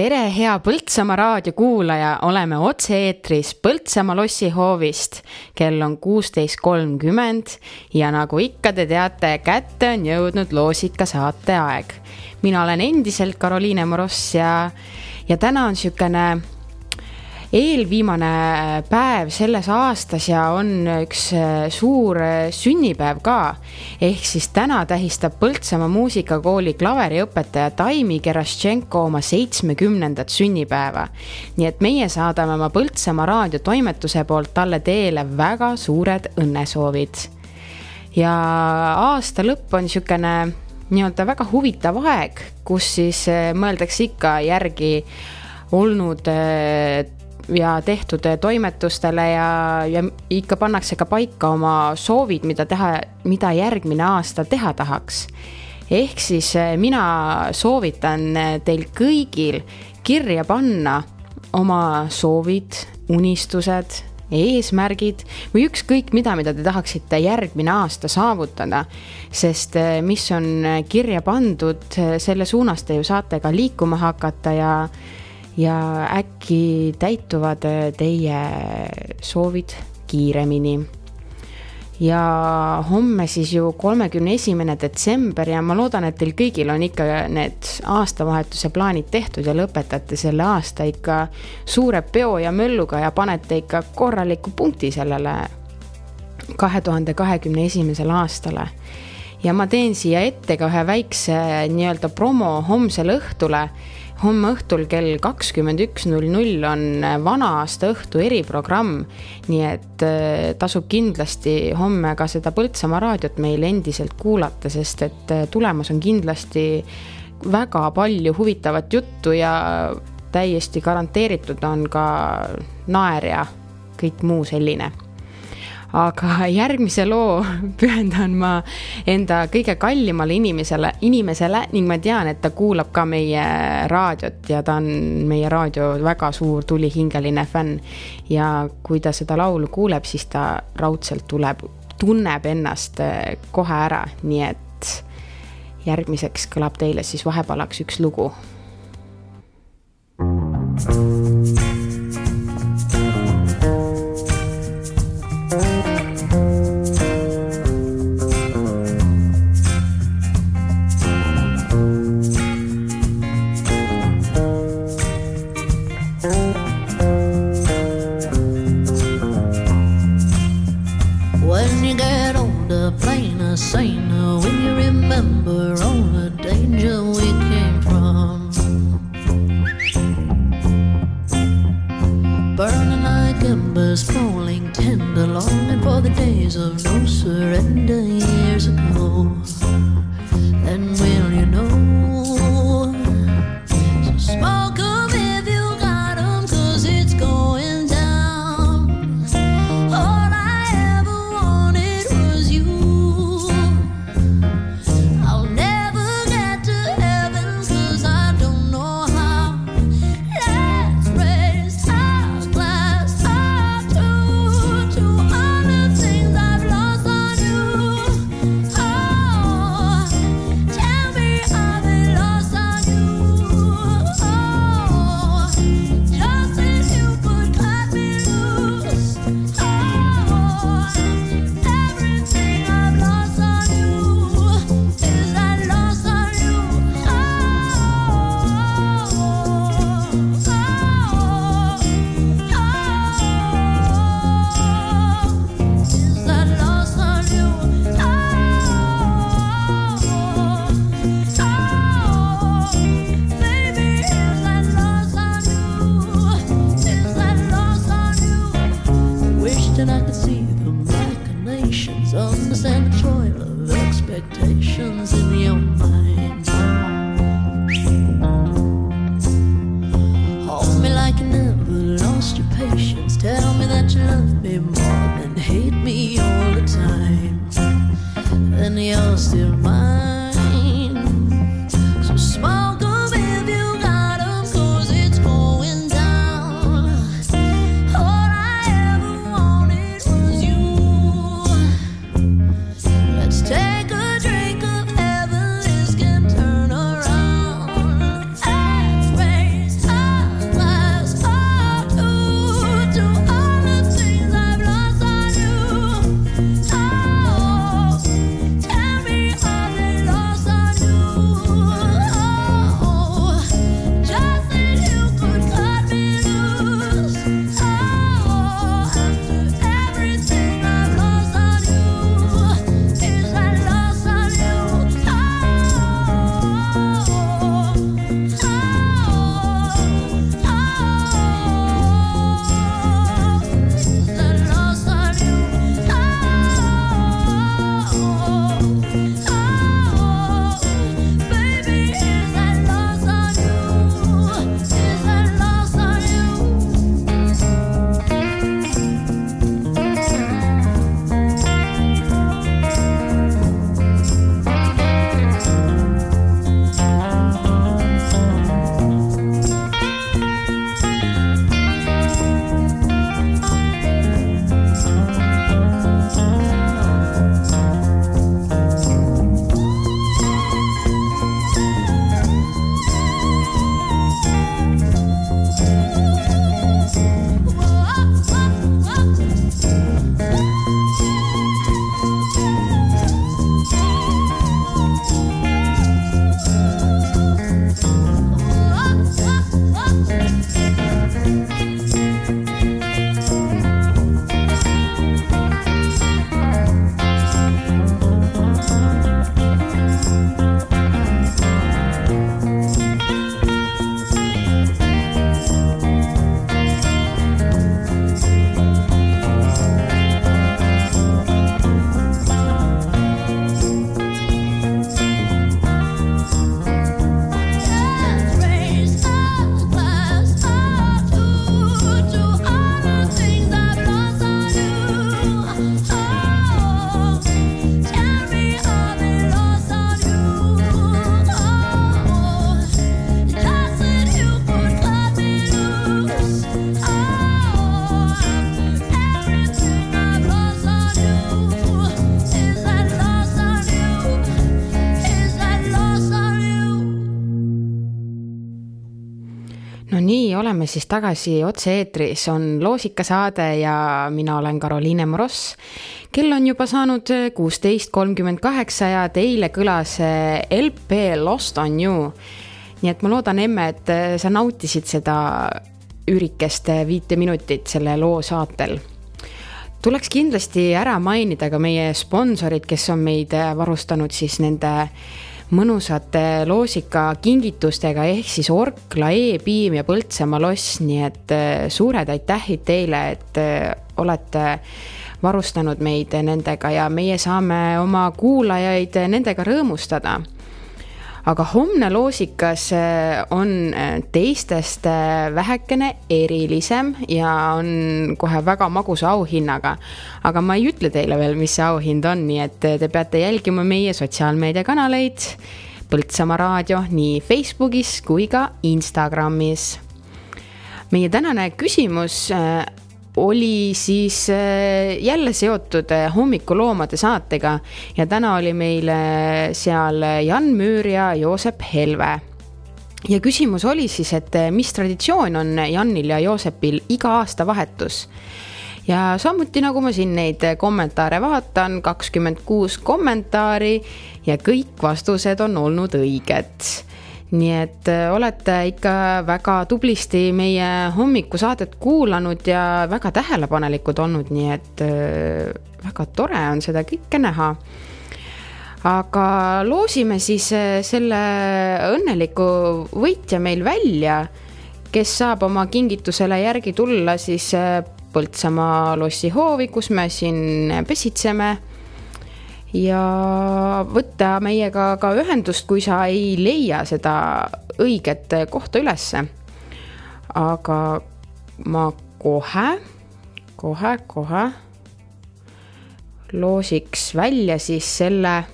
tere, hea Põltsamaa raadiokuulaja, oleme otse-eetris Põltsamaa lossihoovist. kell on kuusteist kolmkümmend ja nagu ikka te teate, kätte on jõudnud loosika saate aeg. mina olen endiselt Karoliine Moross ja, ja täna on niisugune eelviimane päev selles aastas ja on üks äh, suur äh, sünnipäev ka. ehk siis täna tähistab Põltsamaa muusikakooli klaveriõpetaja Taimi Geraštšenko oma seitsmekümnendat sünnipäeva. nii et meie saadame oma Põltsamaa raadiotoimetuse poolt talle teele väga suured õnnesoovid. ja aasta lõpp on niisugune nii-öelda väga huvitav aeg, kus siis äh, mõeldakse ikka järgi olnud ja tehtud toimetustele ja, ja ikka pannakse ka paika oma soovid, mida teha, mida järgmine aasta teha tahaks. ehk siis eh, mina soovitan eh, teil kõigil kirja panna oma soovid, unistused, eesmärgid või ükskõik mida, mida te tahaksite järgmine aasta saavutada. sest eh, mis on kirja pandud, selle suunas te ju saate ka liikuma hakata ja ja äkki täituvad äh, teie soovid kiiremini. ja homme siis ju kolmekümne esimene detsember ja ma loodan, et teil kõigil on ikka need aastavahetuse plaanid tehtud ja lõpetate selle aasta ikka suure peo ja mölluga ja panete ikka korraliku punkti sellele kahe tuhande kahekümne esimesele aastale ja ma teen siia ette ka ühe väikse nii-öelda promo homsele õhtule homme õhtul kell kakskümmend üks null null on vana-aasta õhtu eriprogramm. nii et äh, tasub kindlasti homme ka seda Põltsamaa raadiot meil endiselt kuulata, sest et äh, tulemas on kindlasti väga palju huvitavat juttu ja täiesti garanteeritud on ka naer ja kõik muu selline aga järgmise loo pühendan ma enda kõige kallimale inimesele, inimesele ning ma tean, et ta kuulab ka meie raadiot ja ta on meie raadio väga suur tulihingeline fänn. ja kui ta seda laulu kuuleb, siis ta raudselt tuleb, tunneb ennast eh, kohe ära, nii et järgmiseks kõlab teile siis vahepalaks üks lugu. saner, saner uh, when you remember all the danger we came from. Burning like embers, falling tender, longing for the days of no surrender. Hold me like you never lost your patience. Tell me that you love me more than hate me all the time. Then you're still mine. Oleme siis tagasi otse-eetris, on loosikasaade ja mina olen Karoliine Moross. kell on juba saanud kuusteist kolmkümmend kaheksa ja teile kõlas LP Lost on you. nii et ma loodan, Emme, et sa nautisid seda üürikest viite minutit selle loo saatel tuleks kindlasti ära mainida ka meie sponsorid, kes on meid varustanud siis nende mõnusate loosikakingitustega ehk siis Orkla E-piim ja Põltsamaa loss, nii et äh, suured aitähid teile, et äh, olete varustanud meid nendega ja meie saame oma kuulajaid nendega rõõmustada aga homne loosikas äh, on äh, teistest äh, vähekene erilisem ja on kohe väga magusa auhinnaga. aga ma ei ütle teile veel, mis see auhind on, nii et te peate jälgima meie sotsiaalmeediakanaleid. Põltsamaa raadio nii Facebookis kui ka Instagramis. meie tänane küsimus oli siis äh, jälle seotud äh, hommikuloomade saatega. Ja täna oli meil seal Jan Müür ja Joosep Helve. ja küsimus oli siis, et äh, mis traditsioon on Janil ja Joosepil iga aastavahetus ja samuti nagu ma siin neid kommentaare vaatan, kakskümmend kuus kommentaari ja kõik vastused on olnud õiged nii et äh, olete ikka väga tublisti meie hommikusaadet kuulanud ja väga tähelepanelikud olnud, nii et äh, väga tore on seda kõike näha. aga loosime siis äh, selle õnneliku võitja meil välja, kes saab oma kingitusele järgi tulla siis Põltsamaa lossihoovi, kus me siin pesitseme ja võtta meiega ka ühendust, kui sa ei leia seda õiget kohta ülesse. aga ma kohe, kohe, kohe loosiks välja siis selle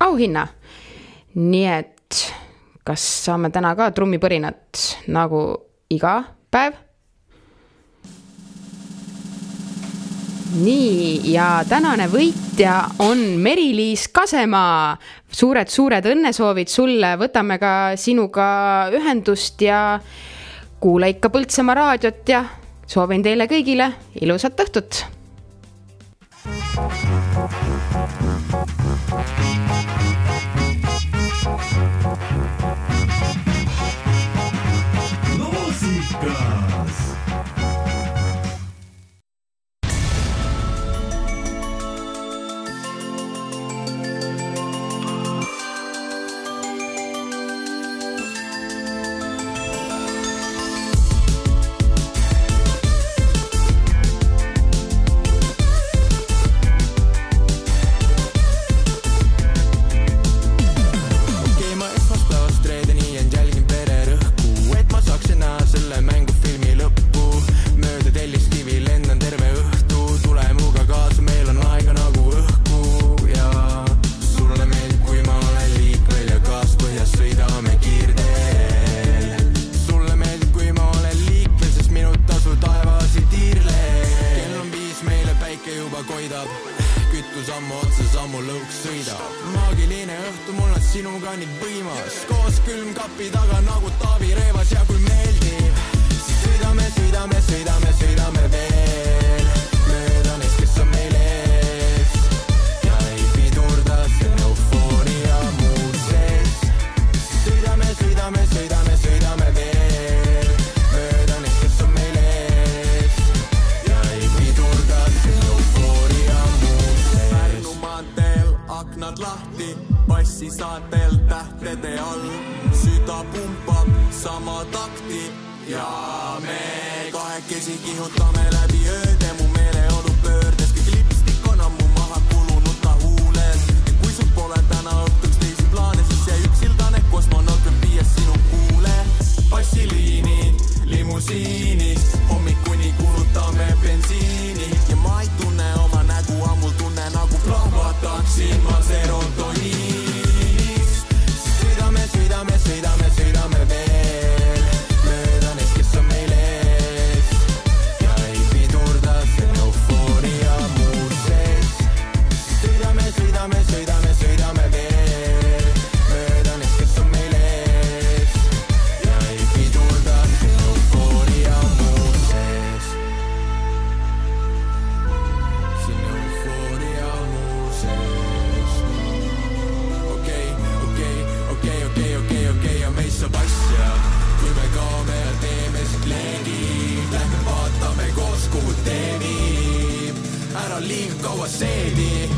auhinna. nii et kas saame täna ka trummipõrinat nagu iga päev nii, ja tänane võitja on Meri-Liis Kasemaa suured,. suured-suured õnnesoovid sulle, võtame ka sinuga ühendust ja kuula ikka Põltsamaa raadiot ja soovin teile kõigile ilusat õhtut. thank you sinuga nii võimas koos külmkapi taga nagu Taavi Rõivas ja kui meeldib, siis süüdame, süüdame, süüdame viib. ära liiga kaua seedi,